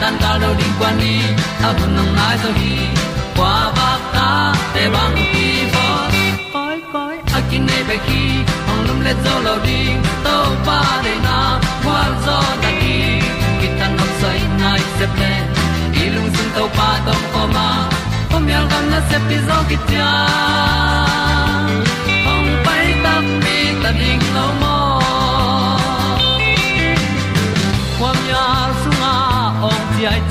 tan cao lo đi qua đi, ta bu nang mai zo gi qua ba ta te bang ki bo koi koi a kin nei be ki ong lum le zo lo ding to pa de na kwa zo ta ki ki tan nok sai nai se ple lung sun to pa tom ko ma. Pom yal gam na se pi zo ki tia ong pai ta mi ta ding lo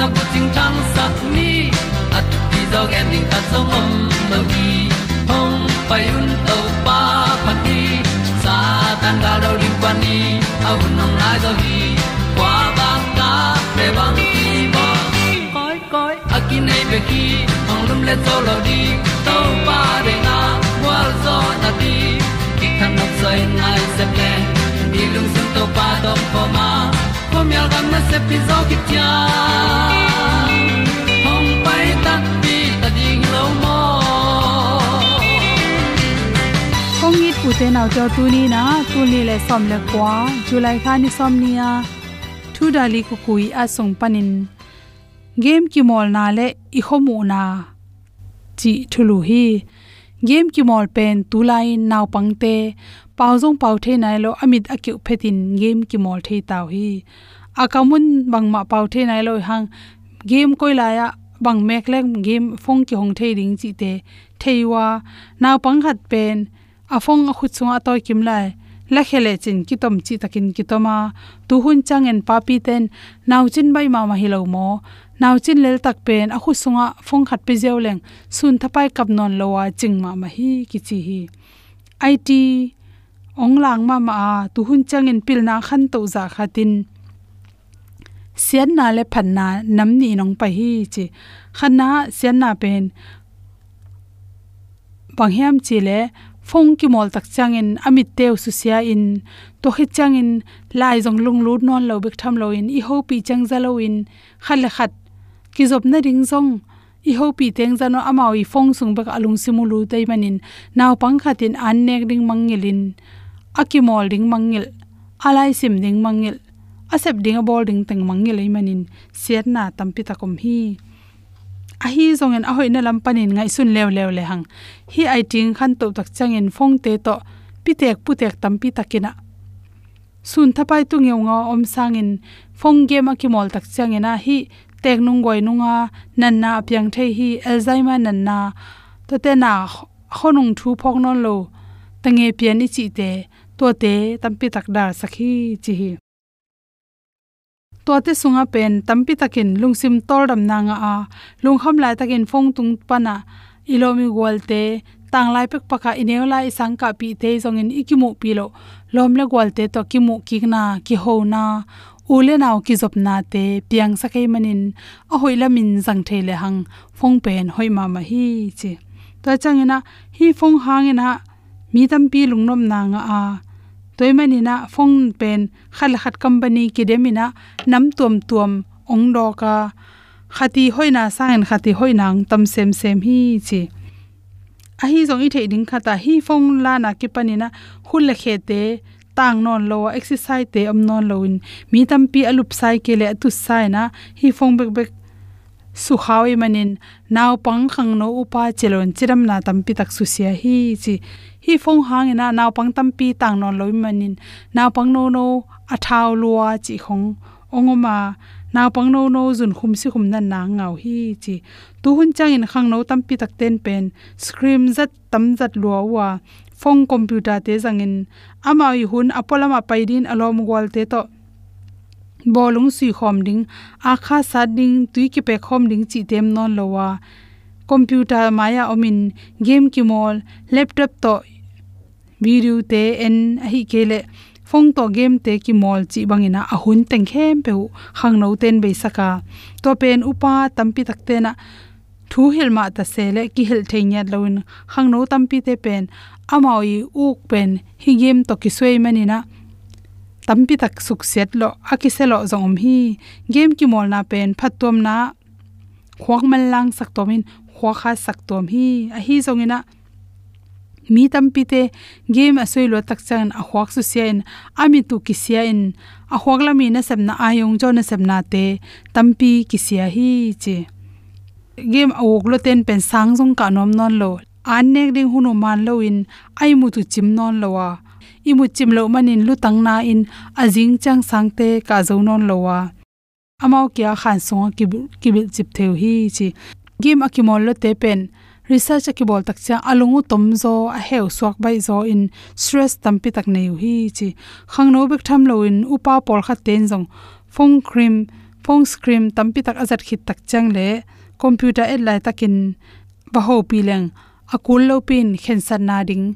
na ko ting tang sat ni at ti dog ending ta song mom mo gi hong pai un to pa pa ti sa tan ga do ri pa ni au nong lai do gi kwa ba ta pe bang ti mo koi koi akin nei be ki hong lum le to lo di to pa de na wa zo na ti ki kan nok sai nai se ple ni lung sun to pa do ko ma ko mi al gam na pai ta pi ta ding lo mo kong it u te nau cho tu ni na, tu ni le som le kwa july kha ni som nia thu dali ku kui a song panin. Game ki mol na le i khomu na. Chi thulu hi. Game ki mol pen tu lai naw pangte pau zong pau the nai lo amit akyu phetin game ki mol the taw hi. Akamun bangma pau the nai lo hang game koi la ya bang mek lek game phong ki hong the ding chi te theiwa naw pang khat pen afong a khut chunga toy kim lai la khele chin ki tom chi takin ki toma tu hun chang en papi ten naw chin bai ma ma hilo mo naw chin lel tak pen a khu sunga phong khat pe jeu leng sun thapai kap non lowa ching ma ma hi ki chi hi it ong lang ma ma tu hun chang en pil na khan to za khatin. Sian na le phan na nam ni nong pa hi chi. Khana sian na pen. Banghiam chi le, phong ki mol tak changin amit teu su sia in. To khi changin, lai jong lung lut non lo bek tham lo in. I ho pi chang za lo in. Khal khat. Ki job na ring jong i ho pi teng zano amao i phong sung bek alung simulu dei manin. Naw pang khatin an nek ding mangilin akimol ding mangil alai sim ding mangil, asep ding a bol ding teng mangil ei manin siat na tampi takom hi. A hi zong en a hoi na lam panin ngai sun lew lew le hang hi ai ting khan to tak changin phong te to, pitek putek tampi takina sun thapai tu ngeu nga om sang sangin, phong game akimol tak changena hi, tek nung goi nunga nan na piang thei hi, alzheimer nan na to te na khonung thu phok non lo tange pian ni chi te to te tampi tak dar sakhi chi hi to te sunga pen tampi takin lungsim tol dam na nga a. Lungham lai takin phong tung pana. Ilomi golte tang lai pek paka ineu lai sang sangka pi te zongin ikimu pilo. Lomle golte to kimu kikna ki ho na ule nao ki zop na te, piang sakai manin. A hoila min jang thele hang. Phong pen hoi ma ma hi chi. To changena, hi phong hangena. Mi tam pi lungnom na nga a toy manina phong pen khal khat company ki demina nam tuam tuam ong do ka khati hoina sangen khati hoinang tam sem sem hi chi. A hi zong i thei ding khata hi phong la na ki panina hul le khete, tang non lo exercise te am non lo in mi tam pi alup sai ke le tu sai na hi phong bek bek su khawi manin. Naw pang khang no upa chelon chiram na tam pi tak su sia hi chi hi phong hang ina naw pang tam pi tang non loi manin naw pang no no a thao lua chi khong ongoma naw pang no no, zun khum si khum nan na ngau hi chi. Tu hun chang in khang no tam pi tak ten pen. Scream zat tam zat lua wa. Phong computer te zangin ama i hun apolama paidin alom gwal te to. Bolung si khom ding. Akha sa ding, tui ki pe khom ding chi tem non lowa computer maya omin game ki mol. Laptop to video te en hi kele phong to game te ki mol chi bangina ahun teng khem pe khang no ten be saka to pen upa tampi takte na thu hilma ta sele ki hil theinya loin khang no tampi te pen. Amawi uk pen hi game to ki swei manina tampi tak suk set lo akiselo zong hi. Game ki mol na pen phatom na khwak man lang sak tomin khwa kha sak tom hi. A hi zongina mi tampi te, game asoi lo tak chan a hwak su sian ami tu ki sia in a hwak la mi na sam na ayong, jo na sam na te, tampi ki sia hi che game awok lo ten pen sang jong ka nom non lo. An nek ding hunu man lo in, ai mu tu chim non lo wa. I mu chim lo manin lu tang na in ajing chang sang te ka zo non lo wa. Amao kya khan song ki ki bil chip theu hi chi. Game akimol lo te pen research ki bol tak cha alungu tomzo a heu swak bai zo in stress tampi tak nei hi chi. Khangno bek tham lo in upa pol kha ten jong phong cream phong scream tampi tak azat khit tak chang le. Computer et lai takin ba ho pi leng. Akul lo pin khen san na ding.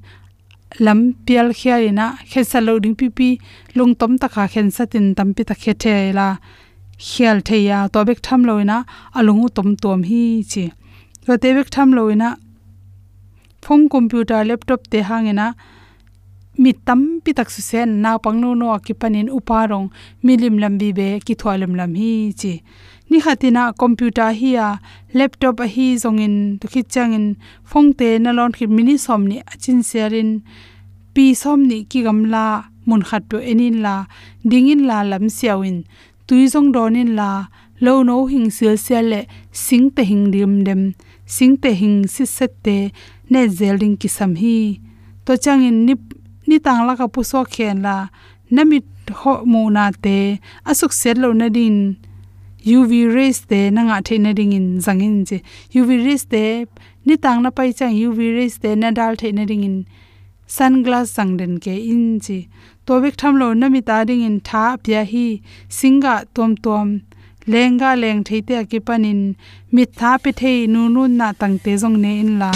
Lam pial khia ina khen sa lo ding pi pi. Lung tom ta kha khen sa tin tampi tak khe the la. Khial theya to bek tham lo ina alungu tom tom hi chi to te bek tham lo ina phong computer laptop te hangena mi tam pi tak su sen na pang no no ki panin uparong milim lambi be ki thwalam lam hi chi ni khatina computer hi a laptop a hi zongin to khi changin phongte na lon khit mini som somni achin serin pi som somni ki gam la, mun khat pe enin la dingin la lam siawin tui zong donin la lo no hing sil sel le sing te hing dim dem sing te hing si set te ne zeling ki sam hi to changin ni ni tang la ka pu so khen la namit ho mu na te asuk set lo na din. Uv rays te na nga the na ding in zangin je. Uv rays te ni tang na pai chang uv rays te na dal the na ding in sunglass sang den ke in ji to bek tham lo na mi ta ding in tha pya hi, singa tom tom. Lenga leng theite akipanin mi tha pe thei nu nu na tang te jong ne in la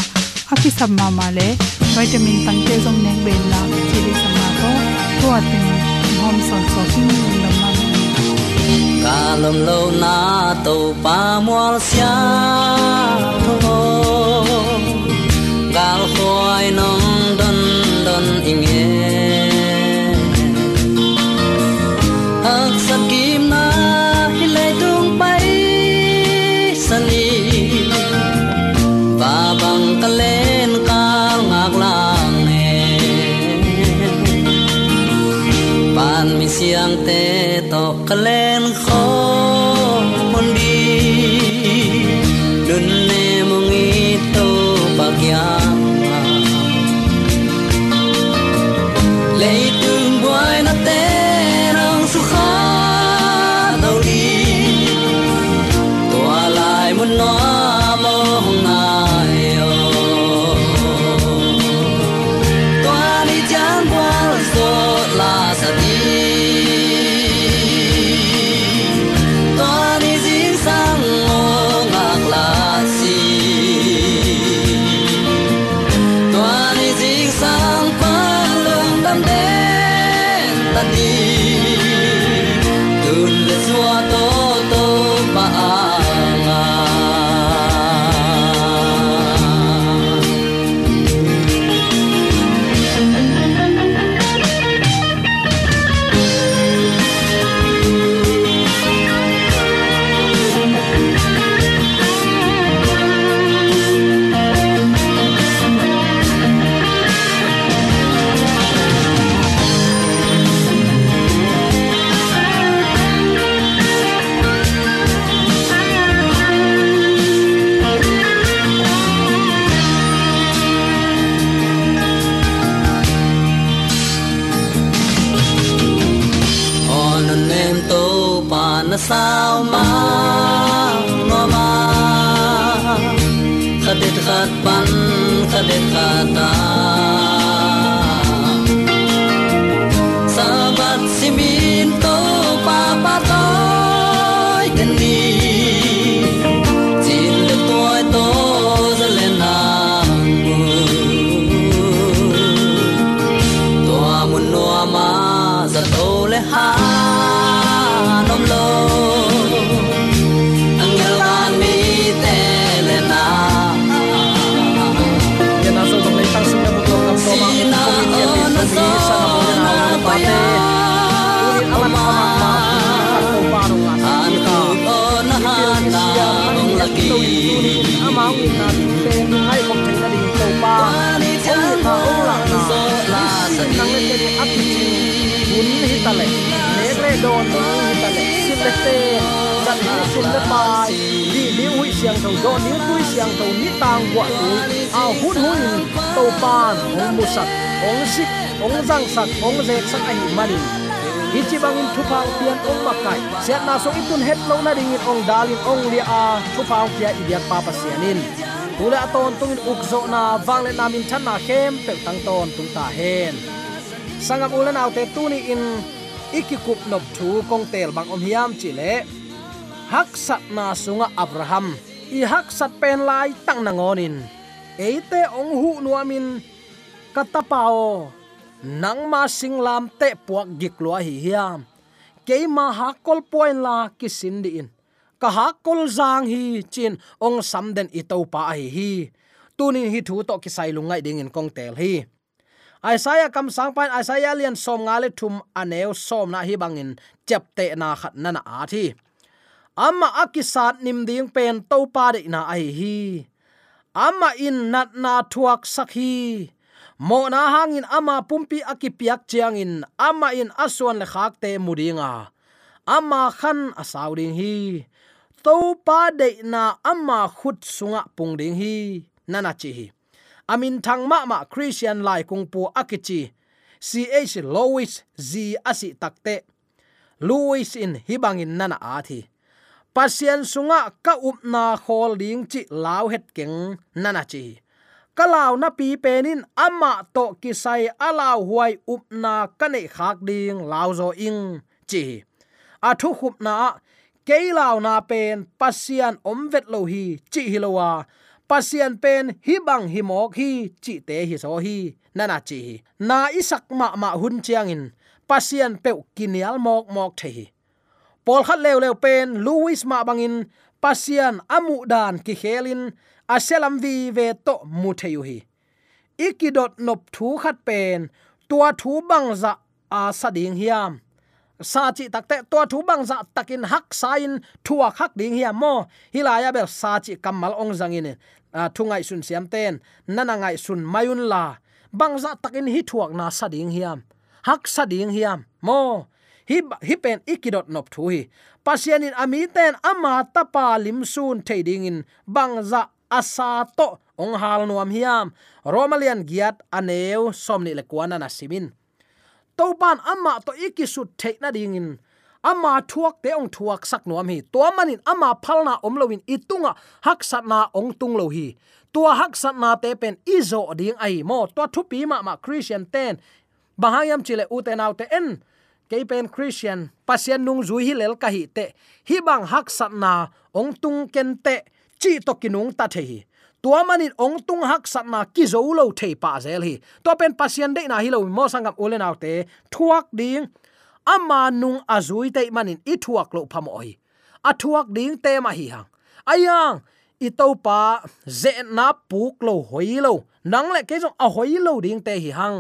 aki sam ma ma le vitamin tang te jong ne be la chi le sam ma to to atin hom son so king lam ma ca lầm lâu na tàu pa mual sia tho gal khoi nong don don inge to mun noa ma za to ta le le le don hi ta lệ xin le te zan ni sim le pa đi đi hui siang to do ni hui siang to ni tang wa tu a hun hun tàu pan ong mu sat ong sik ong răng sat ong zek sak ai manin ichi bangin thupang pian ong makai siat na so itun het lo na dingin ong dalin ong lia a. Thupang pia idiat papa pa sianin tula ton tungin ukzo na wangle namin than na khem. Pe tang ton tung ta hen sangam ulan autte tuni in ikikup nop thu kong tel bang om hiam chile hak sat na sunga abraham. I hak sat pen lai tang na ngonin. Eite ong hu nuamin. Katapao. Nang ma singlam te puak giklua hi hiam. Keima hakol point la kisin di in. Ka hakol zang hi chin ong samden itau pa hi hi. Tunin hi thu to kisai lungai ding in kong tel hi. Isaiah kam sang pan Isaiah lian som nga le thum aneu som na hi bangin chapte na khat na na athi thi. Amma akisat nim ding pen to pa de na ai hi. Amma in nat na thuak sakhi mo na hangin ama pumpi akipiak chiangin ama in aswan le khak te mudinga ama khan asaw ding hi. To pa de na ama khut sunga pung ding hi. Nana chi hi amin thang ma ma christian lai kung pu akichi ch lois z asi takte louis in hibangin nana a pasien sunga ka upna khol ding chi lao het keng nana chi kalau na pi penin ama to kisai alaw huai upna kane khak ding lao zo ing chi, a thu khup na keilaw na pen pasian omvet lo hi chi hilowa pasian pen hi bang hi mok hi, chi te hi so hi. Nana chi na isak ma ma hun chiang in. Pasian pe kinial mok mok the hi. Pol khat lew lew pen, louis ma bangin pasian amu dan ki khelin aselam vi ve to mu theyu hi. Ikidot nop thu khat pen. Tua thu bang za a sading hiam. Sa chi takte to thu bang za takin hak sain thua khak ding hiam mo. Hilaya bel sa chi kamal ong zangin a thungai sun siam ten nana ngai sun mayun la. Bang za takin hi thuak na sading hiam. Hak sading hiam. Mo, hi hi pen ikidot nop thu hi. Pasian in ami ten, ama tapa lim sun thading in. Bangza asa to ong hal nuam hiam. Romalian giat aneu somni le kwana na simin. To ban ama to ikisut theina ding in ama thuak te ong thuak sak nuam hi. To manin ama phalna omlowin itunga hak satna ong tung lo hi. Tua hak satna te pen izo ding ai. Mo to thu pi ma ma christian ten. Bahayam chile uten autte en. Pen christian, pasien nung zui hi lel ka hi te. Hi bang hak satna ong tung ken te. Chi to kinung ta the hi. Tua manin ong tung hak satna ki zo lo thei pa zel hi. To pen pasien de na hi lo mo sangam ulen autte thuak ding ama nung azui te manin i thuak lo pham oi. A thuak ding te ma hi hang. Ayang i to pa ze na puk lo hoi lo. Nang le ke jong a hoi lo ding te hi hang.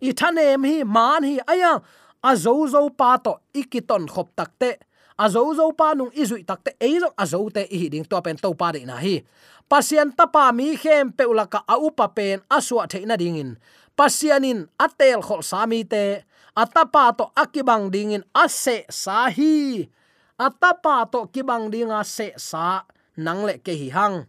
I thanem hi, man hi, ayang, a zo zo pa to ikiton khop takte a zo zo pa nung izui takte ei zo a zo te hi ding to pen to pa de na hi. Pasian tapa mi khem peulaka a upa pen aswa theina dingin pasianin atel khol sami te atapa to akibang dingin ase sahi. Atapa to kibang dinga se sa nangle ke hi hang.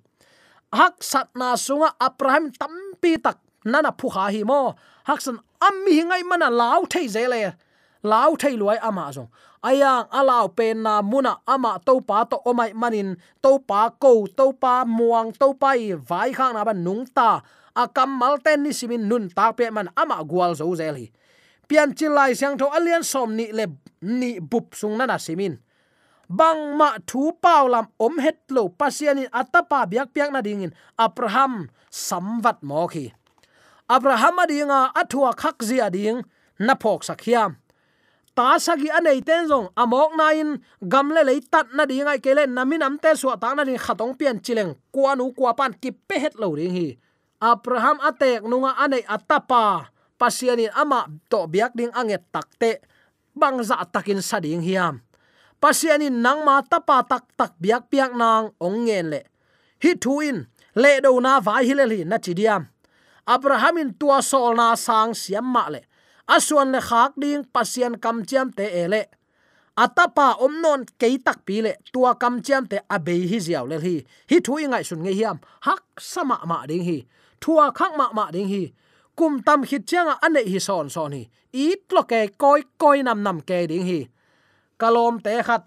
Hak sat na sunga abraham tampi tak nana phu ha hi mo. Hak san ammi hingai mana lau thei zele. Lau thei luai ama zong. Ayang alau pen na muna ama to pa to omai manin. To pa ko to pa muang to pa vai khang na ban nung ta. Akam malten ni simin nun ta pe man ama gwal zo zeli pian chilai sang tho alian som ni le ni bup sung na na simin. Bang ma thu pau lam om het lo pasian in atapa biak piak na dingin abraham samvat mo khi. Abraham adinga athua khak zia ding, na phok sakhiam ta sagi anei ten zong amok na in gamle le tat na ding ai kele namin am te suwa ta na ding khatong pian chileng kwanu kwa pan ki pe het lo ring hi. Abraham atek nunga anei atapa pasianin ama to biak ding anget takte bangza takin sading hiam. Pasianin nangma tapa tak tak biak piak nang ongen le. Hi thuin le do na vai hi le hi na chidiam abrahamin tua sol na sang siam ma le. Asuan le khak ding pasian kam chiam te ele atapa omnon kei tak pi le, tua kam chiam te abe hi ziaw le hi hi thu ingai sun nge hiam. Hak sama ma ding hi. Thua khak ma ma ding hi kum tam khit changa ane hi son son hi. I tlo ke koi koi nam nam ke ding hi. Kalom te khat.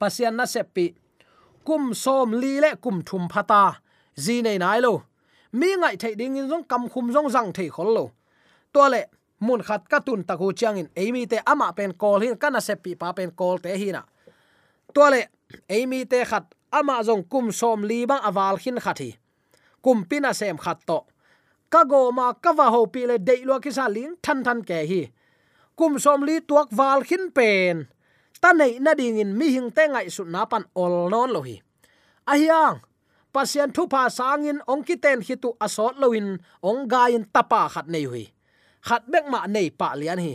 Pasian na sepi kum som li le kum thum phata ji nei nai lo. Mi ngai thei ding in jong kam khum jong jang thei khol lo. To le, mun khat ka tun ta ku chang in emi te ama pen call hin kana sepi pa pen call te hi na. To le emi te khat ama jong kum som li bang awal khin khathi kum pina sem khat to ka go ma ka va ho pi le dei lo ki sa ling than than ke hi. Kum som li tuak wal khin pen. Ta nei na ding in mi hing te ngai su na pan ol non lo hi. A hiang pasien thu pa sangin ong ki ten hi tu asot loin ong ga in tapa khat nei hui. Khat bek ma nei pa lian hi.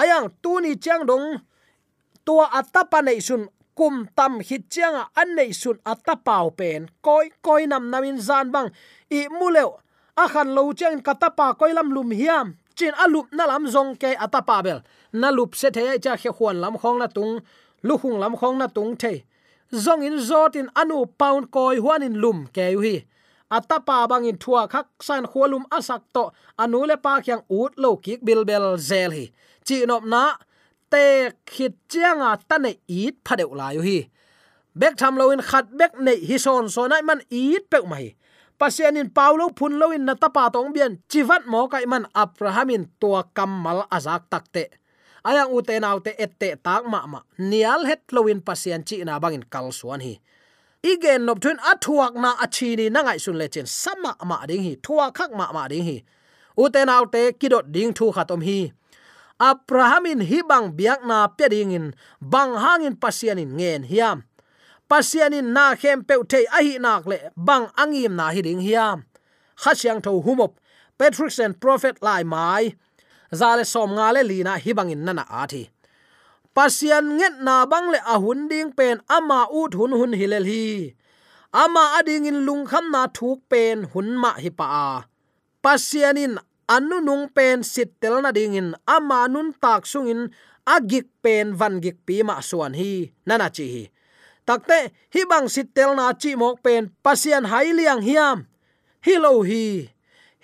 Ayang tu ni chang dong, tua atapa nei sun, kum tam hit changa an nei sun atapau pen. Koi koi nam namin zan bang. I muleu a khan lo chen katapa koilam lum hiam. Chin alup na lam zong ke atapa bel. Na lup se the cha khe khwan lam khong na tung. Lu khung lam khong na tung the. Zong in zot in anu pound koi huan in lum ke hi. Atapa bang in thua khak san khwalum asak to anu le pa kyang ut lo kik bil bel zel hi. Chi nop na, te khit chianga tane it phadeu la yu hi. Bek tham lo in khat bek nei hi son so nai man it pek mai pasianin paulo phun loin na tapa tong bian. Chivat mo kai man abrahamin tua kamal azak takte. Ayang ute naute ette tak ma ma. Nial het loin pasian chi na bangin kal suan hi. Igen nop thun athuak na achini na ngai sun lechen sama ma ding hi. Thua khak ma ma ding hi. Ute naute kidot ding thu khatom hi. Abrahamin hi bang biak na pe ding in bang hangin pasianin ngen hiam pasianin na khem pe thei a hi nak le bang angim na hi ding hiam. Kha siang tho humop patrick and prophet lai mai. Zale som nga le lina hi bangin nana athi pasian nget na bang le a hun ding pen ama ut hun hun hilel hi. Ama ading in lung kham na thuk pen hun ma hi pa a. Pasianin anu nung pen sit tel na ding in ama nun tak sung in agik pen van gik pi ma suan hi. Nana chi hi takte hi bang sit tel na chi mok pen pasian hai liang hiam. Hi lo hi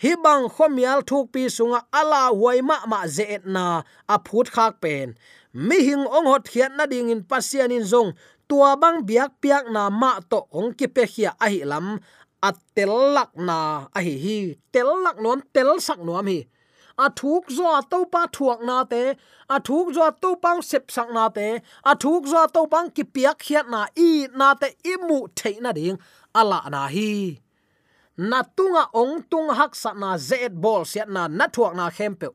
hi bang khomial thuk pi sunga ala huai ma ma ze na a phut khak pen. Mi hing ong hot khiat na ding in pasian in zong, tua bang biak piak na ma to ong ki pe khia a hi lam, a tel lak na a hi hi, tel lak non, tel sak nuam hi a thuk zo to pa thuak na te, a thuk zo to pang sep sak na te, a thuk zo to pang ki piak khiat na i na te i mu thei na ding. Ala na hi. Na tunga ong tung hak sa na zet bol siat na na thuak na khempe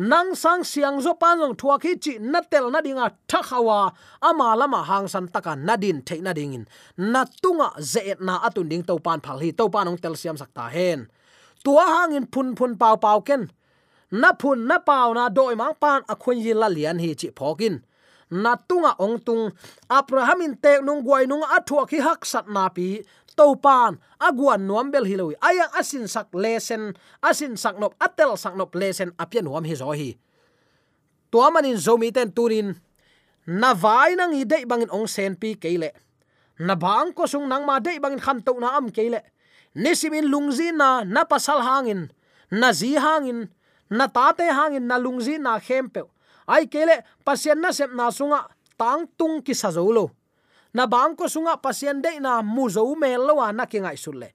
nang sang siang zo pan long thua khi chi na tel na dinga tha khawa ama lama hang san taka nadin the na ding in. Na tunga zet na atun ding to pan phal hi to pan ong tel siam sakta hen. Tua hang in phun phun pau pau ken na phun na pau na doi mang pan a khun yi la lian hi chi phokin na tunga ong tung abraham in te nung guai nung a thua khi hak sat na pi to pan aguan nuam bel hiloi aya asin sak lesen, asin sak nop, atel sak nop lesen apian nuam hi zo hi. To manin zomi ten turin na vai nang i dei bangin ong sen pi keile. Na bang ko sung nang ma dei bangin kham to na am keile. Nisimin lungzi na na pasal hangin. Na zi hangin na tate hangin na lungzi na khempe ai kele pasien na sep na sunga, tang tung ki sajolo na bang ko sunga, pasien de na mu zo me lo wa na ki ngai sulle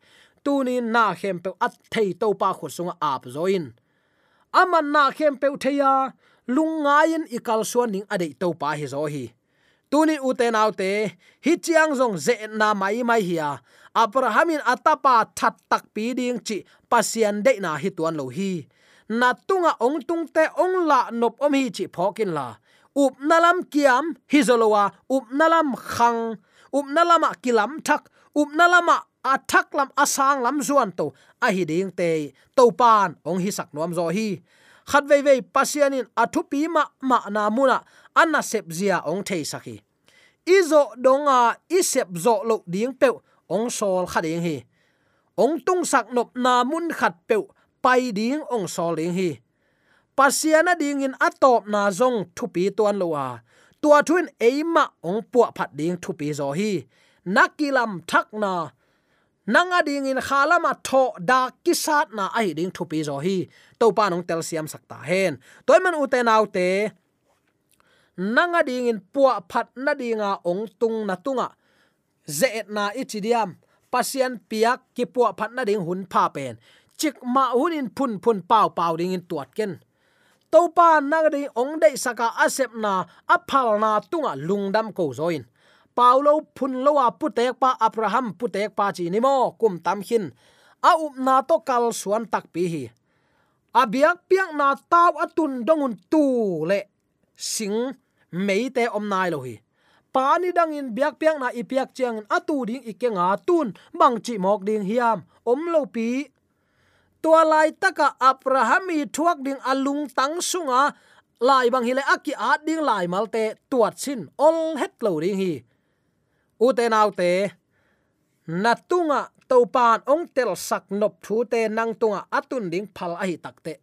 ni na khem pe at thei to pa khu sunga ap zoin aman na khem pe theya lungain ikal suan ning ade to pa hi zo hi. Tunin uten autte hi chiang zong ze na mai mai hiya abrahamin atapa that tak pi ding chi pasian de na hi tuan lo hi na tunga ong tung te ong la nop om hi chi phokin la. Up nalam kiam hi zolowa, up nalam khang, up nalama kilam thak, up nalama athak lam asang lam zuan to. A hi ding te to pan ong hi sak nuam zo hi. Khat vei vei pasianin athu pi ma ma na muna anna sep zia ong thei saki. Izo donga isep zo lo ding pe ong sol khading hi. Ong tung sak nop na mun khat pe pai ding ong sol ding hi. Pasiana ding in atop na zong thupi tuan lowa tua thuin eima ong puwa phat ding thupi zo hi. Nakilam thak na. Nanga ding in khalama tho da kisat na ai ding thupi zo hi. To pa nong tel siam sakta hen. Toy man ute nau te nanga ding in puwa phat na dinga ong tung na tunga. Zeet na ichidiam. Pasian piak ki puwa phat na ding hun pha pen chik ma hun in phun phun pau pau ding in tuat ken. To pa na ri ong dei saka asep na aphal na tunga lungdam ko zoin. Paulo phun lowa putek pa abraham putek pa chi ni mo kum tam hin. A up na to kal suan tak pi hi. Abiak piak na taw atun dongun tu le sing meite om nai lo hi. Pani dang in biak piak na ipiak chiang atu ding ikenga tun bang chi mok ding hiam om lo pi tua lai taka abrahami thuak ding alung tang sunga. Lai bang hile aki a ding lai malte tuat sin ol het lo ding hi. U te nau te natunga topan ong tel sak nop thu te nang tunga atun ding phal a hi takte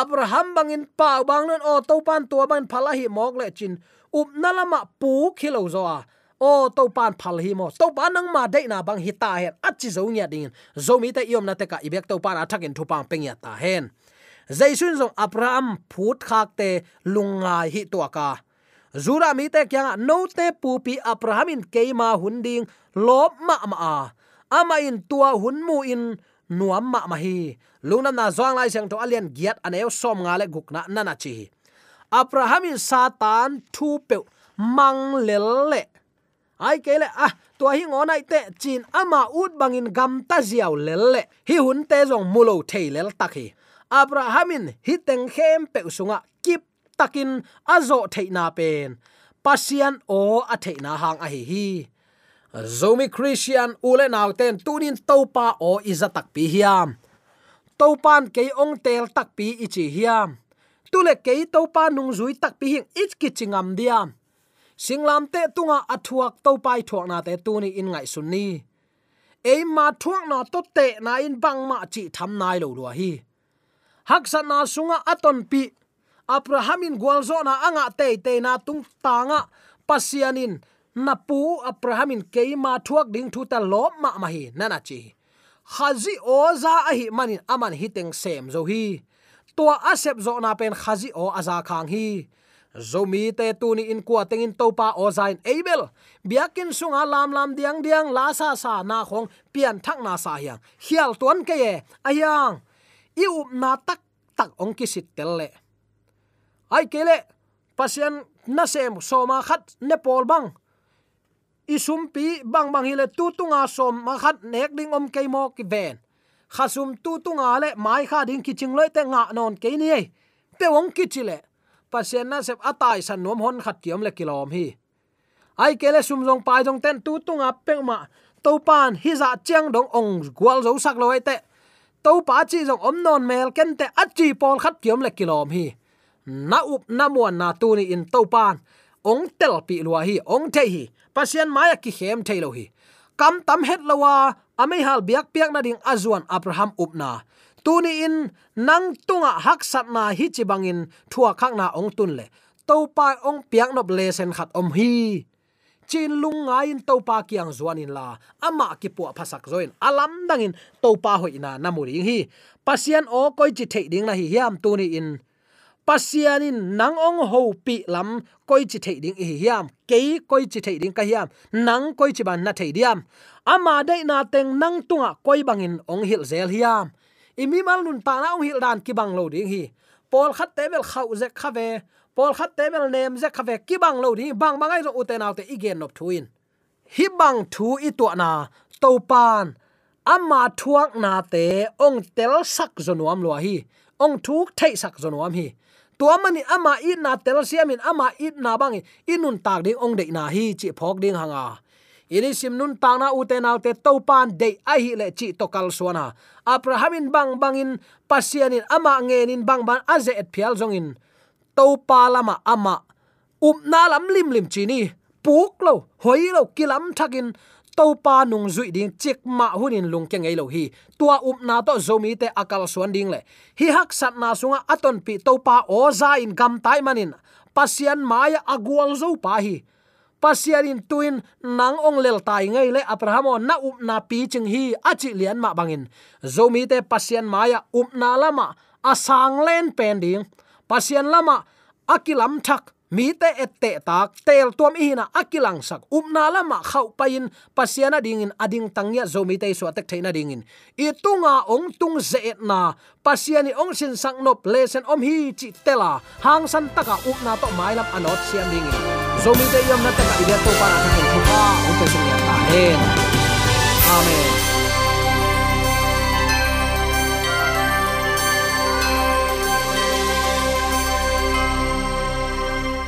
abraham bangin pa bang non o topan tua ban phal a hi mok le chin up nalama pu khilo zo a o to pan phal hi mo to pan nang ma dei na bang hita hen achi zo nya ding zo mi te yom na te ka ibek to pan athakin thu pang peng ya ta hen jaisun zong abraham phut khak te lungai hi to ka zura mi te kya no te pu pi abraham in keima hunding lob ma ma a ama in tua hun mu in nuam ma ma hi lungnam na zong lai sang to alian giat aneu som nga le gukna nana chi abraham in satan thu pe mang lel le ai kể kele à, tua hi ngon ai tệ chin ama ut bangin gam ta ziaw lelle hi hun te jong mulo thei lel takhi abrahamin hi teng khem pe usunga kip takin azo theina pen pasian o a theina hang a hi hi. Zomi christian ule naw ten tunin topa o iza tak pi hiam. Topan ke ong tel tak pi ichi hiam. Tule ke topa nung zui tak pi hing ich kichingam diam singlam te tunga athuak to pai thuak na te tu ni in ngai sun ni. Ei ma thuak na to te na in bang ma chi tham nai lo lo hi. Hak san na sunga aton pi. Abrahamin gwalzo na anga te te na tung tanga pasianin na pu abrahamin ma thuak ding thu ta lo ma ma hi nana chi. Khazi oza ahi manin aman hiteng sem zo hi. To asep zo na pen khazi o aza khang hi zomi te tu ni in kwa tengin topa o abel. Biakin sunga lam lam diang diang la sa sa na khong pian thak na sa hiang. Hial tuan ke ye, ayang. I up na tak tak ong ki sit tel le. Ai kele pasian na sem soma khat ne pol bang. Isum pi bang bang hile tu tunga som ma khat nek ding om ke mo ki ven. Khasum tu tunga le mai kha ding ki ching loi te nga non ke ni pe wong ki chile pasien na sep atai san nom hon khat kiam le kilom hi. Ai kele sum jong pai jong ten tu tunga pe ma. To pan hi za chang dong ong gwal zo sak loi te. To pa chi jong om non mel ken te achi pol khat kiam le kilom hi. Na up na muan na tu ni in to pan ong tel pi lua hi, ong the hi. Pasien maya ki hem thailo hi. Kam tam het lawa amei hal biak piak na ding azuan abraham upna tuni in nang tunga hak sat na hi chi bangin thua khak na ong tun le. To pa ong piang nop le sen khat om hi. Chin lung ngai in to pa kiang zuan in la. Ama ki pu phasak zoin. Alam dangin to pa hoina namuri hi. Pasian o koi chi thei ding na hi hiam tuni in. Pasianin nang ong ho pi lam koi chi thei ding hi hiam. Ke koi chi thei ding ka hiam. Nang koi chi ban na thei diam. Ama dai na teng nang tunga koi bangin ong hil zel hiam imi mal nun ta na ong hil dan ki bang lo ding hi. Pol khat te bel khau ze khave pol khat te bel nem ze khave ki bang lo ding, bang bangai zo uten autte igen nop thuin. Hi bang thu i to na to pan amma thuak na te, ong tel sak zonuam lo hi. Ong thuk thei sak zonuam hi. Tua mani ama i na tel siamin ama i na bangi inun tak ding ong de na hi, chi phok ding hanga ilisim nun tangna uten autte to pan de ahi le chi tokal suana. Abrahamin bang bangin, pasianin ama ngenin bang ban aze et phial zongin. Topa lama ama. Upna na lam lim lim chini. Puk lo, hoi lo kilam thakin. Topa nung zui ding chik ma hunin lung ke ngei lo hi. Tua up na to zomi te akal suan ding le. Hi hak sat na sunga aton pi topa oza in gam tai manin. Pasian maya agwal zo pa hi pasiarin tuin nang ong lel tai ngei le abraham na up na pi ching hi achi lian ma bangin. Zomi te pasian maya up na lama asang len pen ding. Pasian lama akilam thak, mi te ette tak, tel tuam i na akilang sak. Umna lama khau pain pasiana dingin ading tangya zomi te so tek theina dingin i tunga ong tung ze na pasiani ong sin sang nop lesen om hi chi tela. Hang san taka um upna to mailam anot siam dingin zomi te yom na taka ide to para ka ko thupa ong te sung ya ta hen amen.